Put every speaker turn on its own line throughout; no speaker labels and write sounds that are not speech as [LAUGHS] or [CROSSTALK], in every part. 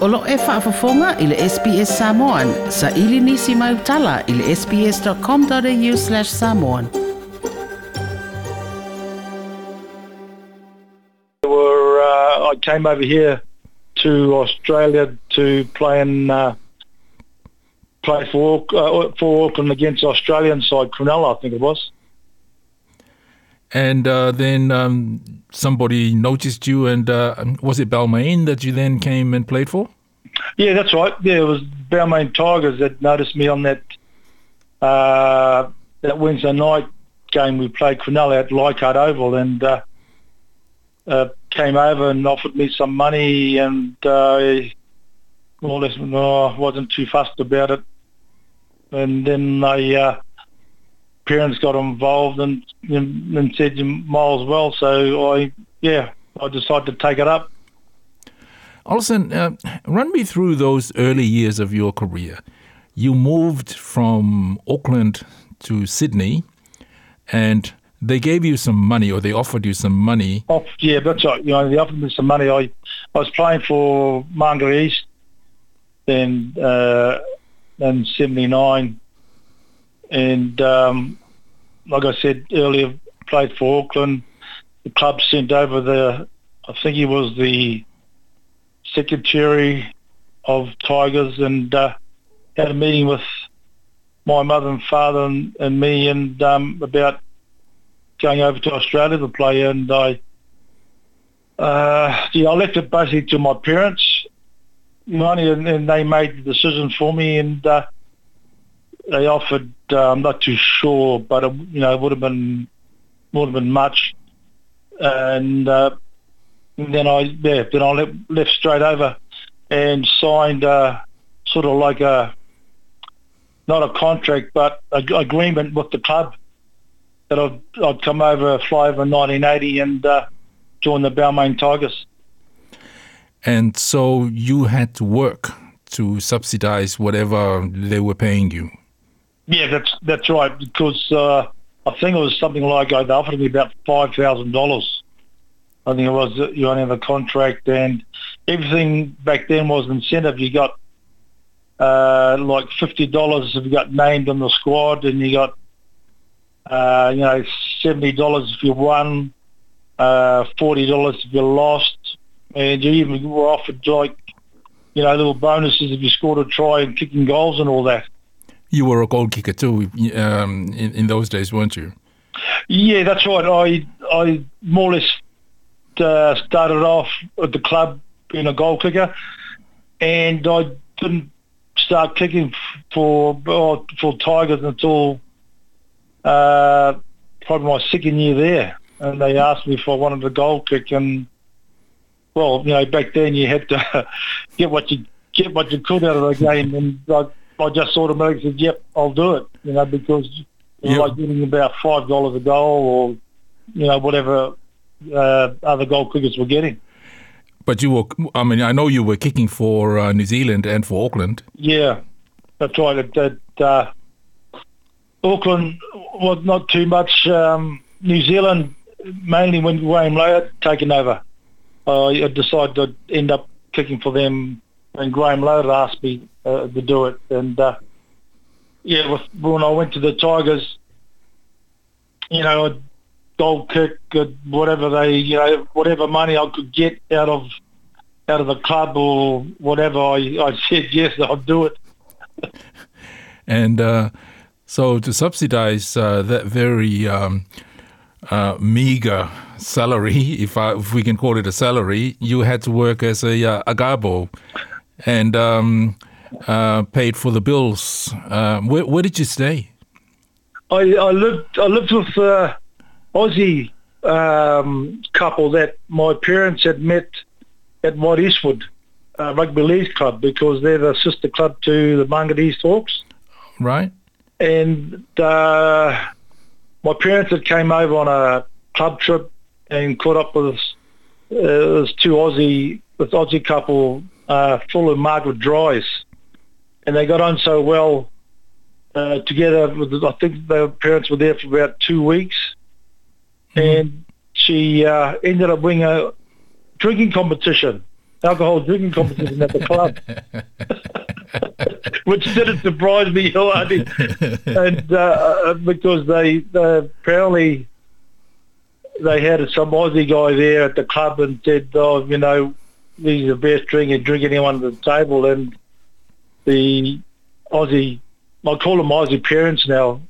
Olo e whaafafonga i le SBS Samoan. Sa ili nisi mai utala i le sbs.com.au slash samoan.
were uh, I came over here to Australia to play in uh, play for Auck- uh, for Auckland against Australian side Cronulla, I think it was.
And uh, then um, somebody noticed you, and uh, was it Balmain that you then came and played for?
Yeah, that's right. Yeah, it was Balmain Tigers that noticed me on that uh, that Wednesday night game we played Cronulla at Leichhardt Oval, and uh, uh, came over and offered me some money, and uh, more or less, no, wasn't too fussed about it. And then my uh, parents got involved and, and and said you might as well. So I, yeah, I decided to take it up.
Olsen, uh, run me through those early years of your career. You moved from Auckland to Sydney, and they gave you some money, or they offered you some money.
off, yeah, that's right. You know, they offered me some money. I, I was playing for Mangere East then uh, in 79. And um, like I said earlier, played for Auckland. The club sent over the, I think he was the secretary of Tigers and uh, had a meeting with my mother and father and, and me and um, about going over to Australia to play, and I, uh, yeah, I left it basically to my parents, money, and, and they made the decision for me, and uh, they offered. Uh, I'm not too sure, but it, you know, it would have been would have been much, and, uh, and then I yeah, then I left, left straight over and signed uh, sort of like a not a contract, but a g- agreement with the club that I'd, I'd come over, fly over in 1980 and uh, join the Balmain Tigers.
And so you had to work to subsidize whatever they were paying you.
Yeah, that's that's right. Because uh, I think it was something like uh, they offered me about five thousand dollars. I think it was you only have a contract, and everything back then was incentive. You got uh, like fifty dollars if you got named in the squad, and you got uh, you know seventy dollars if you won, uh, forty dollars if you lost, and you even were offered like you know little bonuses if you scored a try and kicking goals and all that.
You were a goal kicker too um, in, in those days, weren't you?
Yeah, that's right. I I more or less uh, started off at the club being a goal kicker, and I didn't start kicking for for Tigers until uh, probably my second year there. And they asked me if I wanted a goal kick, and well, you know, back then you had to [LAUGHS] get what you get what you could out of the game, and I, I just sort of said, "Yep, I'll do it," you know, because was like getting about five dollars a goal, or you know, whatever uh, other goal kickers were getting.
But you were, I mean, I know you were kicking for uh, New Zealand and for Auckland.
Yeah, that's right. It, it, uh, Auckland was not too much. Um, New Zealand, mainly when Graham Laird had taken over, I decided to end up kicking for them when Graham Laird asked me uh, to do it. And uh, yeah, with, when I went to the Tigers, you know, I'd goal kick, uh, whatever they, you know, whatever money I could get out of out of the club or whatever, I, I said [LAUGHS] yes, I'll do it. [LAUGHS]
And uh, so to subsidize uh, that very um, uh, meager salary, [LAUGHS] if, I, if we can call it a salary, you had to work as a, uh, a gabo and um, uh, paid for the bills. Uh, where, where did you stay?
I, I lived I lived with uh, Aussie um, couple that my parents had met at White Eastwood uh, Rugby League Club because they're the sister club to the Mangere East Hawks.
Right?
And uh, my parents had came over on a club trip and caught up with uh, this two Aussie, this Aussie couple, uh, Full of Margaret Dries. And they got on so well uh, together. With, I think their parents were there for about two weeks. And she uh, ended up winning a drinking competition alcohol drinking competition at the club, [LAUGHS] which didn't surprise me, Hardy. and uh, because they, they apparently they had some Aussie guy there at the club and said, "Oh, you know, he's the best drinker, drink anyone at the table." And the Aussie, I call them Aussie parents now.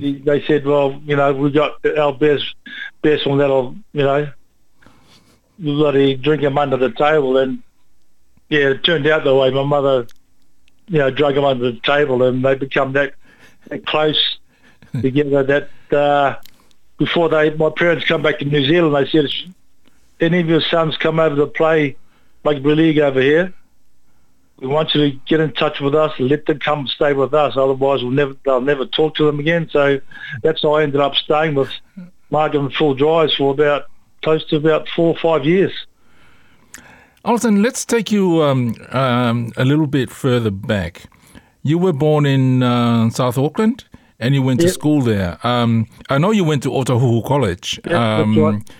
They said, "Well, you know, we got our best best one that'll, you know, bloody drink him under the table." And yeah, it turned out the way my mother, you know, drug him under the table, and they become that, that close [LAUGHS] together that. Uh, before they, my parents come back to New Zealand, they said, any of your sons come over to play rugby league over here, we want you to get in touch with us, let them come stay with us. Otherwise, we'll never, they'll never talk to them again. So that's how I ended up staying with Margaret and Full Drives for about close to about four or five years.
Olsen, let's take you um, um, a little bit further back. You were born in uh, South Auckland and you went to school there. Um, I know you went to Otahuhu College.
Um, right.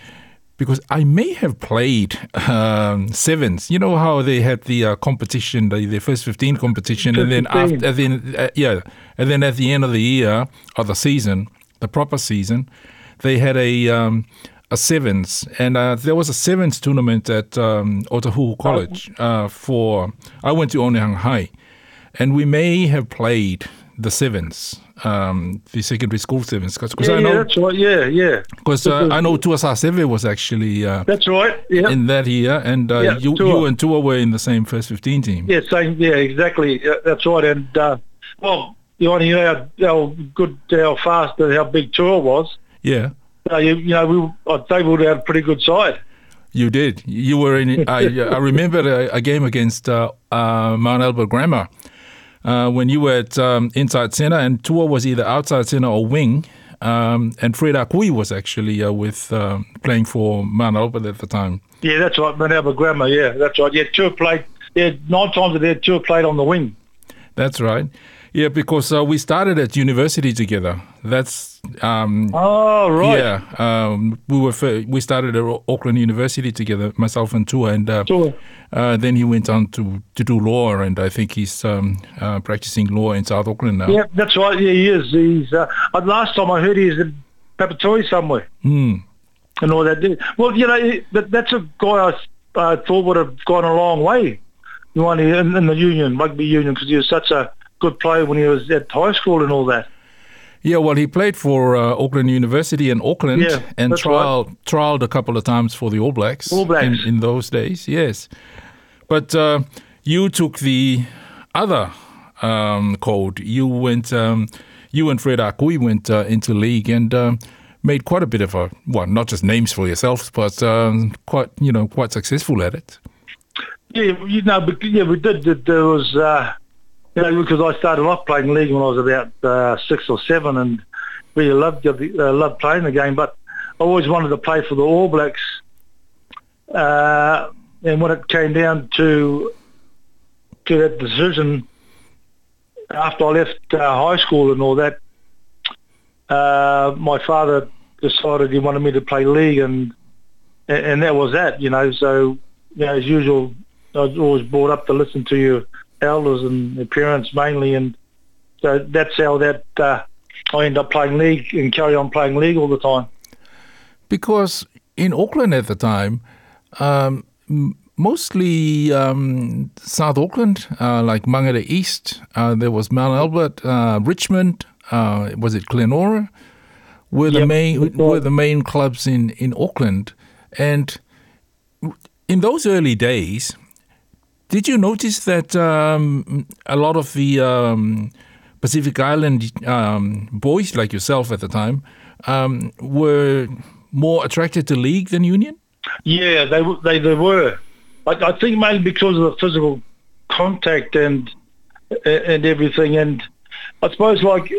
Because I may have played um, sevens. You know how they had the uh, competition, the, the first fifteen competition, and then after, and then uh, yeah, and then at the end of the year or the season, the proper season, they had a um, a sevens, and uh, there was a sevens tournament at um, Otahuhu College uh, for. I went to Onehunga High, and we may have played the sevens um, the secondary school sevens. Cause,
cause
yeah,
I know, yeah, that's right. Yeah, yeah.
Because uh, I know Tuasa Seve was actually uh,
that's right. Yeah.
In that year, and uh,
yeah,
you, you and Tua were in the same first fifteen team.
Yeah, same. Yeah, exactly. that's right. And uh, well, you only know how, how good, how fast, and how big Tua was.
Yeah.
you, you know, we I'd say we would have had a pretty good side.
You did. You were in. I, I remember a, a game against uh, uh, Mount Albert Grammar uh, when you were at um, inside center, and Tua was either outside center or wing. Um, and Fred Akui was actually uh, with um, playing for Mount at the time.
Yeah, that's right, Albert Grammar. Yeah, that's right. Yeah, Tua played. Yeah, nine times a day, Tua played on the wing.
That's right. Yeah, because uh, we started at university together. That's um,
oh right.
Yeah, um, we were we started at Auckland University together, myself and Tua, and uh, uh, then he went on to, to do law, and I think he's um, uh, practicing law in South Auckland now.
Yeah, that's right. Yeah, he is. He's uh, last time I heard he was in Papatoetoe somewhere,
mm.
and all that. Well, you know, that, that's a guy I thought would have gone a long way. In, in the union, rugby union, because he was such a good player when he was at high school and all that.
Yeah, well, he played for uh, Auckland University in Auckland
yeah,
and trialed, right. trialed a couple of times for the All Blacks,
All Blacks.
In, in those days, yes. But uh, you took the other um, code. You went, um, you and Fred Akui went uh, into league and um, made quite a bit of a, well, not just names for yourselves, but um, quite, you know, quite successful at it.
Yeah, you know, but yeah, we did. There was uh, you know, because I started off playing league when I was about uh, six or seven and really loved uh, loved playing the game. But I always wanted to play for the All Blacks. Uh, and when it came down to to that decision, after I left uh, high school and all that, uh, my father decided he wanted me to play league, and and that was that. You know, so you know, as usual, I was always brought up to listen to your elders and their parents mainly, and so that's how that uh, I end up playing league and carry on playing league all the time.
Because in Auckland at the time, um, mostly um, South Auckland, uh, like Mangere East, uh, there was Mount Albert, uh, Richmond, uh, was it Glenora, were the
yep,
main were the main clubs in in Auckland, and in those early days, did you notice that um, a lot of the um, Pacific Island um, boys, like yourself at the time, um, were more attracted to league than union?
Yeah, they they, they were. I, I think mainly because of the physical contact and and everything, and I suppose like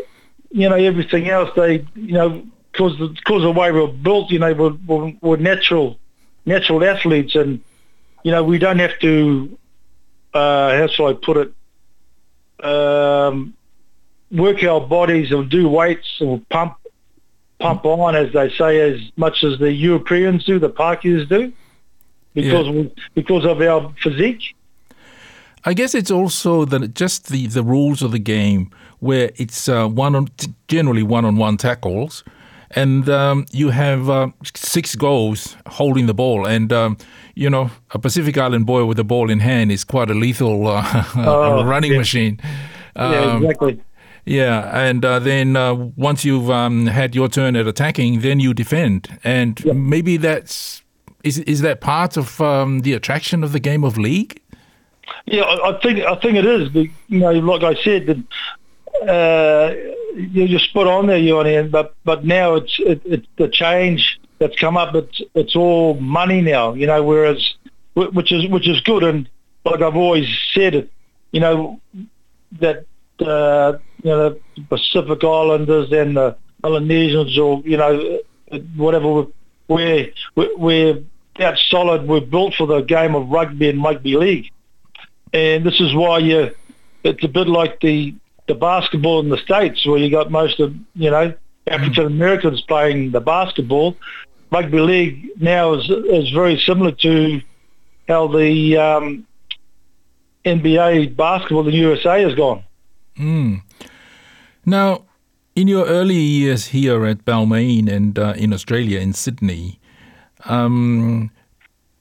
you know everything else, they you know because because of the way we we're built, you know, we're, we're, we're natural natural athletes, and you know we don't have to uh, how shall I put it, um, work our bodies or do weights or pump pump on, as they say, as much as the Europeans do, the Parkies do. because because of our physique.
I guess it's also the just the, the rules of the game where it's uh, one on generally one on one tackles, and um, you have uh, six goals holding the ball, and um, you know a Pacific Island boy with the ball in hand is quite a lethal uh, [LAUGHS]
Oh,
running
yeah.
machine.
yeah,
Um,
exactly.
Yeah, and uh, then uh, once you've um, had your turn at attacking, then you defend, and
Yeah.
maybe that's is is that part of um, the attraction of the game of league?
Yeah, I, I think I think it is. But, you know, like I said, that uh, you just spot on there, you and but but now it's it, it's the change that's come up. It's it's all money now, you know. Whereas which is which is good, and like I've always said, it, you know, that uh, you know the Pacific Islanders and the Polynesians, or you know, whatever, we're we're, we're that solid. We're built for the game of rugby and rugby league and this is why you it's a bit like the the basketball in the states where you got most of you know African Americans playing the basketball. Rugby league now is is very similar to how the um, NBA basketball in the USA has gone.
Mm. Now, in your early years here at Balmain and uh, in Australia, in Sydney, um,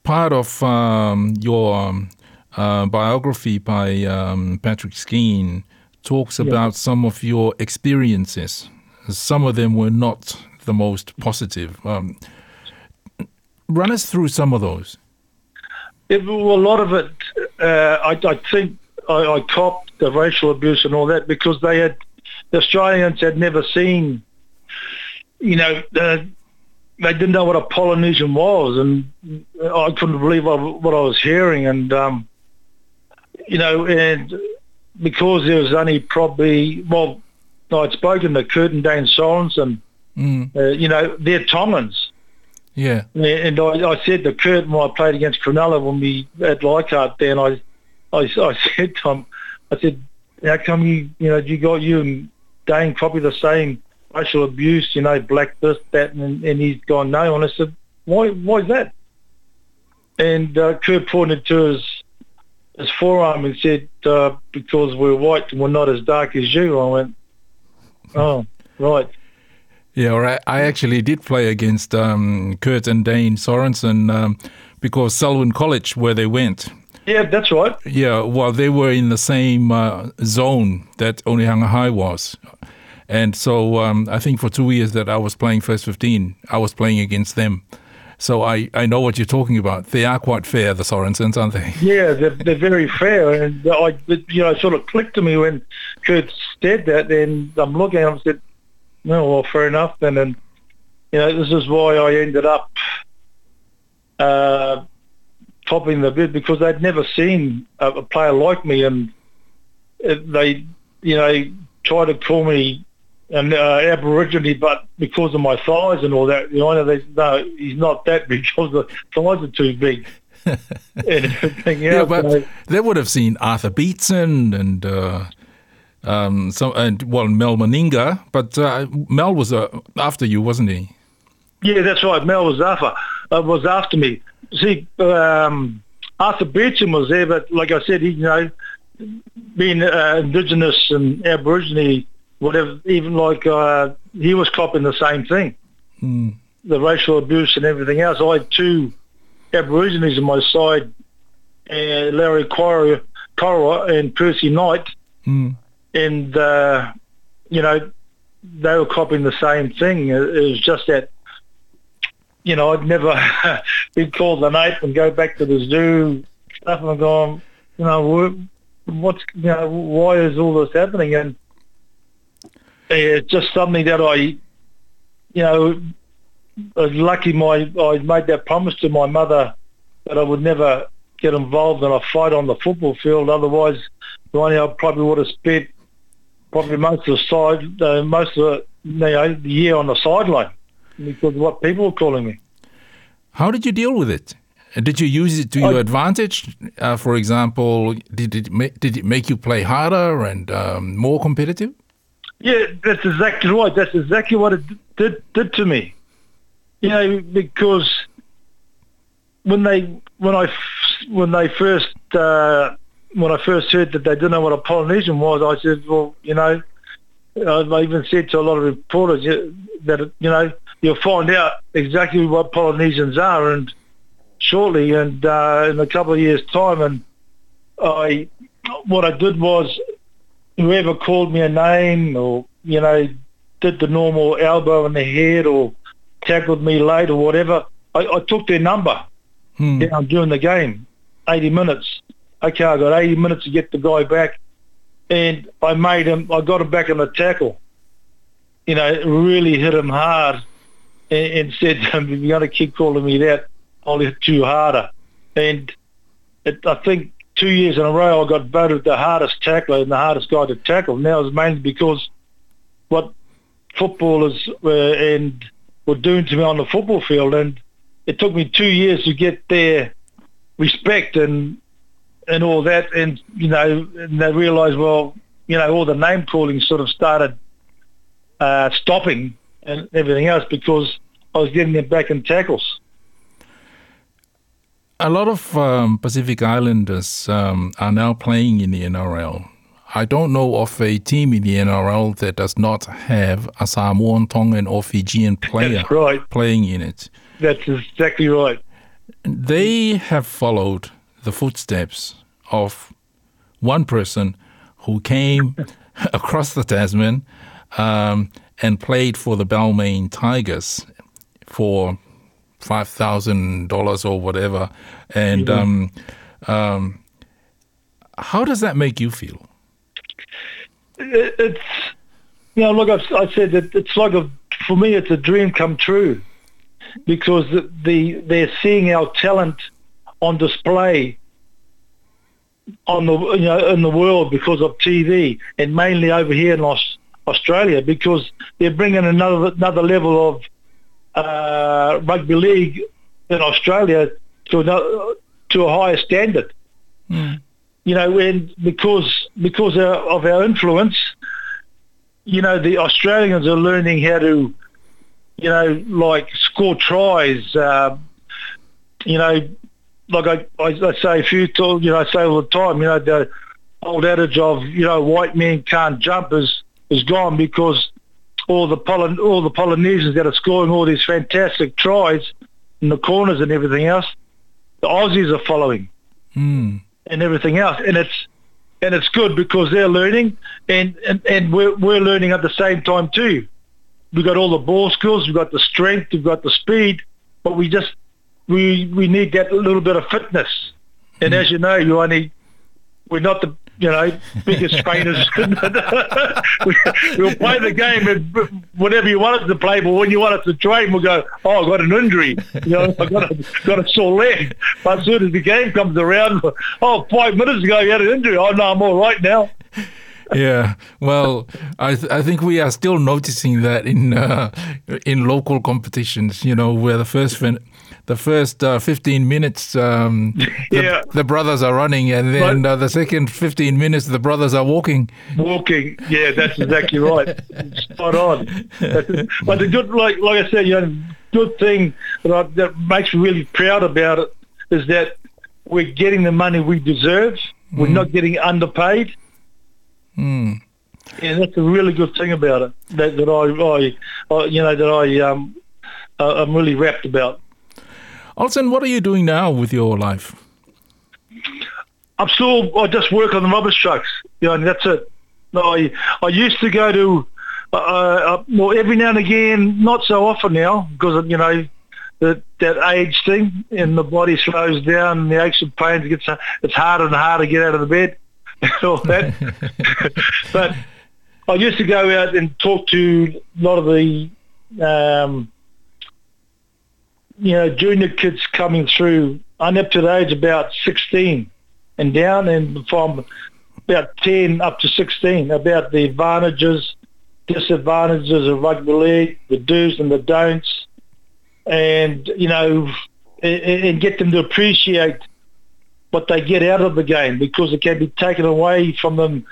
part of um, your um, uh, biography by um, Patrick Skene talks about some of your experiences. Some of them were not the most positive. Um, run us through some of those.
It, well, a lot of it, uh, I, I think I, I copped the racial abuse and all that because they had, the Australians had never seen, you know, uh, they didn't know what a Polynesian was, and I couldn't believe what, what I was hearing, and um, you know, and because there was only probably well, I'd spoken to Kurt and Dane Sorensen,
Mm.
uh, you know, they're Tongans.
Yeah.
And I, I said to Kurt when I played against Cronulla when we at Leichhardt there, and I, I, I [LAUGHS] said to him, I said, how come you, you know, you got you and Dane probably the same racial abuse, you know, black this, that, and, and he's gone no. And I said, why, why is that? And uh, Kurt pointed to his, his forearm and said, uh, because we're white and we're not as dark as you. I went, oh, right.
Yeah, right. I actually did play against um, Kurt and Dane Sorensen um, because Selwyn College, where they went,
Yeah, that's right.
yeah, well, they were in the same uh, zone that only Onehunga High was. And so um, I think for two years that I was playing first 15, I was playing against them. So I, I know what you're talking about. They are quite fair, the Sorensens, aren't they? [LAUGHS]
Yeah, they're, they're very fair, and I, you know, sort of clicked to me when Kurt said that. Then I'm looking and said, "No, well, fair enough." Then, and you know, this is why I ended up uh, topping the bid because they'd never seen a, a player like me, and they, you know, tried to call me an uh, Aborigine, but because of my thighs and all that, you know, they no, he's not that because [LAUGHS] the thighs are too big. [LAUGHS] and [LAUGHS] everything
Yeah, but they would have seen Arthur Beetson and uh, um, some, and well, Mal Meninga. But uh, Mel was uh, after you, wasn't he?
Yeah, that's right. Mel was after uh, was after me. See, um, Arthur Beetson was there, but like I said, he, you know, being uh, Indigenous and Aborigine, whatever, even like uh, he was copping the same thing,
Mm.
the racial abuse and everything else. I had two Aborigines on my side, uh, Larry Corowa, Corowa and Percy Knight,
Mm.
and uh, you know they were copying the same thing. It, it was just that you know I'd never [LAUGHS] been called an ape and go back to the zoo stuff, and I'm going, you know, what's you know why is all this happening? And it's just something that I, you know, I was lucky my I made that promise to my mother that I would never get involved in a fight on the football field. Otherwise, the Ronnie, I probably would have spent probably most of the side, uh, most of the, you know, the year on the sideline because of what people were calling me.
How did you deal with it? Did you use it to
I-
your advantage? Uh, for example, did it ma- did it make you play harder and um, more competitive?
Yeah, that's exactly right. That's exactly what it did did to me. You know, because when they when I when they first uh, when I first heard that they didn't know what a Polynesian was, I said, well, you know, I even said to a lot of reporters that you know you'll find out exactly what Polynesians are, and shortly, and uh, in a couple of years' time, and I what I did was whoever called me a name or you know did the normal elbow in the head or tackled me late or whatever, I, I took their number
Hmm.
down during the game, 80 minutes. Okay, I got 80 minutes to get the guy back, and I made him. I got him back in the tackle. You know, really hit him hard, and, and said, to him, "If you're going to keep calling me that, I'll hit you harder." And it, I think two years in a row, I got voted the hardest tackler and the hardest guy to tackle. Now it's mainly because what footballers were and were doing to me on the football field, and it took me two years to get their respect and and all that, and you know, and they realised, well, you know, all the name calling sort of started uh, stopping and everything else because I was getting them back in tackles.
A lot of um, Pacific Islanders um, are now playing in the NRL. I don't know of a team in the NRL that does not have a Samoan, Tongan, or Fijian player
right.
playing in it.
That's exactly right.
They have followed the footsteps of one person who came [LAUGHS] across the Tasman um, and played for the Balmain Tigers for five thousand dollars or whatever. And um, um, how does that make you feel?
It's you know, like I've, I said, it, it's like a for me, it's a dream come true because the, the they're seeing our talent on display on the you know in the world because of TV and mainly over here in Australia because they're bringing another another level of uh, rugby league in Australia to another, to a higher standard. You know, and because because of our influence, you know, the Australians are learning how to, you know, like score tries. Uh, you know, like I, I, I say a few you know, I say all the time, you know, the old adage of, you know, white men can't jump is, is gone because all the Poly, all the Polynesians that are scoring all these fantastic tries in the corners and everything else, the Aussies are following
Hmm.
and everything else. And it's and it's good because they're learning and, and, and we're we're learning at the same time too. We've got all the ball skills, we've got the strength, we've got the speed, but we just we we need that little bit of fitness. And as you know, you only we're not the you know biggest trainers. [LAUGHS] [LAUGHS] we, we'll play the game and whatever you want us to play, but when you want us to train, we'll go, oh, I got an injury, you know, I got a got a sore leg. But as soon as the game comes around, oh, five minutes ago you had an injury. Oh no, I'm all right now.
Yeah, well, I th- I think we are still noticing that in uh, in local competitions. You know, where the first fin- the first uh, fifteen minutes, um, [LAUGHS] the,
Yeah.
the brothers are running, and then uh, the second fifteen minutes, the brothers are walking.
Walking, yeah, that's exactly right. Spot on. but the good, like like I said, you know, good thing that, I, that makes me really proud about it is that we're getting the money we deserve. We're not getting underpaid,
Mm.
and that's a really good thing about it. That, that I, I, I, you know, that I, um, uh, I'm really wrapped about.
Olsen, what are you doing now with your life?
I'm still. I just work on the rubbish trucks. You know, and that's it. I I used to go to uh, uh, well every now and again, not so often now because you know that that age thing and the body slows down and the aches and pains gets it's harder and harder to get out of the bed and [LAUGHS] all that. [LAUGHS] but I used to go out and talk to a lot of the um, you know junior kids coming through. I'm up to the age about 16 and down, and from about 10 up to 16 about the advantages, disadvantages of rugby league, the do's and the don'ts, and you know, and, get them to appreciate what they get out of the game because it can be taken away from them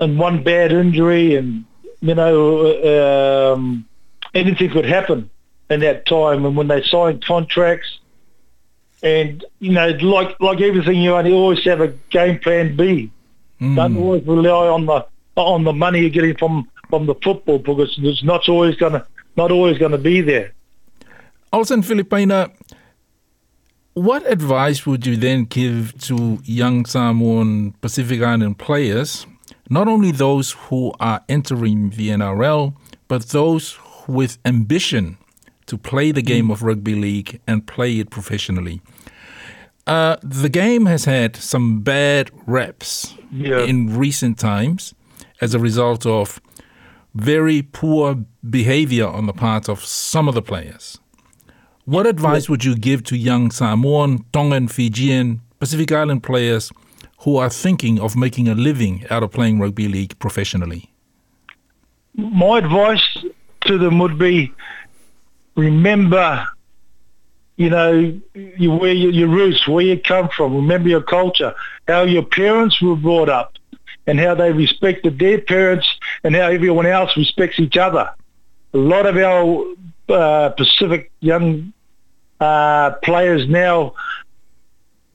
in one bad injury, and you know, um, anything could happen in that time. And when they sign contracts, And you know, like like everything, you only always have a game plan B. Hmm. Don't always rely on the on the money you're getting from from the football because it's not always gonna not always gonna be there.
Olsen Filipaina, what advice would you then give to young Samoan Pacific Island players, not only those who are entering the NRL, but those with ambition to play the game of rugby league and play it professionally? Uh, the game has had some bad reps
Yeah.
in recent times as a result of very poor behavior on the part of some of the players. What advice would you give to young Samoan, Tongan, Fijian, Pacific Island players who are thinking of making a living out of playing rugby league professionally?
My advice to them would be remember, you know, you, where your, your roots, where you come from. Remember your culture, how your parents were brought up, and how they respected their parents, and how everyone else respects each other. A lot of our uh, Pacific young uh, players now,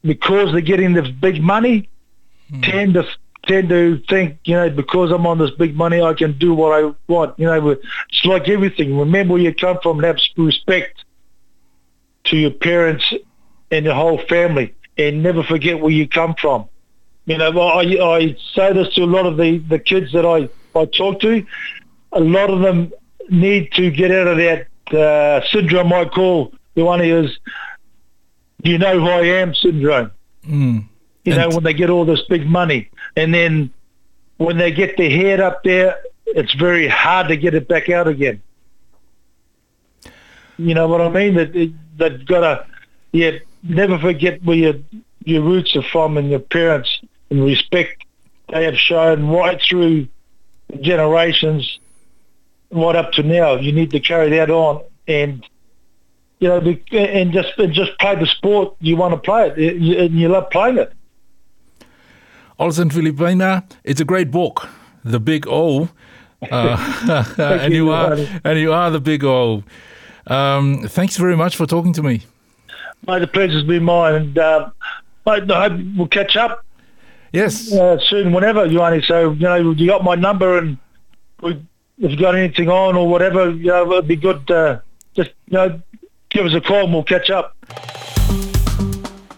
because they're getting this big money, tend to tend to think, you know, because I'm on this big money, I can do what I want. You know, it's like everything. Remember where you come from and have respect to your parents and your whole family, and never forget where you come from. You know, I, I say this to a lot of the, the kids that I, I talk to. A lot of them need to get out of that uh, syndrome I call the one is, you know who I am syndrome.
Mm.
You know, when they get all this big money. And then when they get their head up there, it's very hard to get it back out again. You know what I mean? That they've got to, yeah, never forget where your your roots are from and your parents and respect they have shown right through generations, right up to now. You need to carry that on and you know, and just and just play the sport you want to play it, and you love playing it.
Olsen Filipaina, it's a great book, The Big O. Uh, [LAUGHS] and you are and you are the Big O. Um, thanks very much for talking to me.
Mate, the pleasure's been mine, and uh, mate, I hope we'll catch up
Yes.
uh, soon, whenever, Ioane. So, you know, you got my number, and we, if you got anything on or whatever, you know, it'd be good. Uh, just, you know, give us a call and we'll catch up.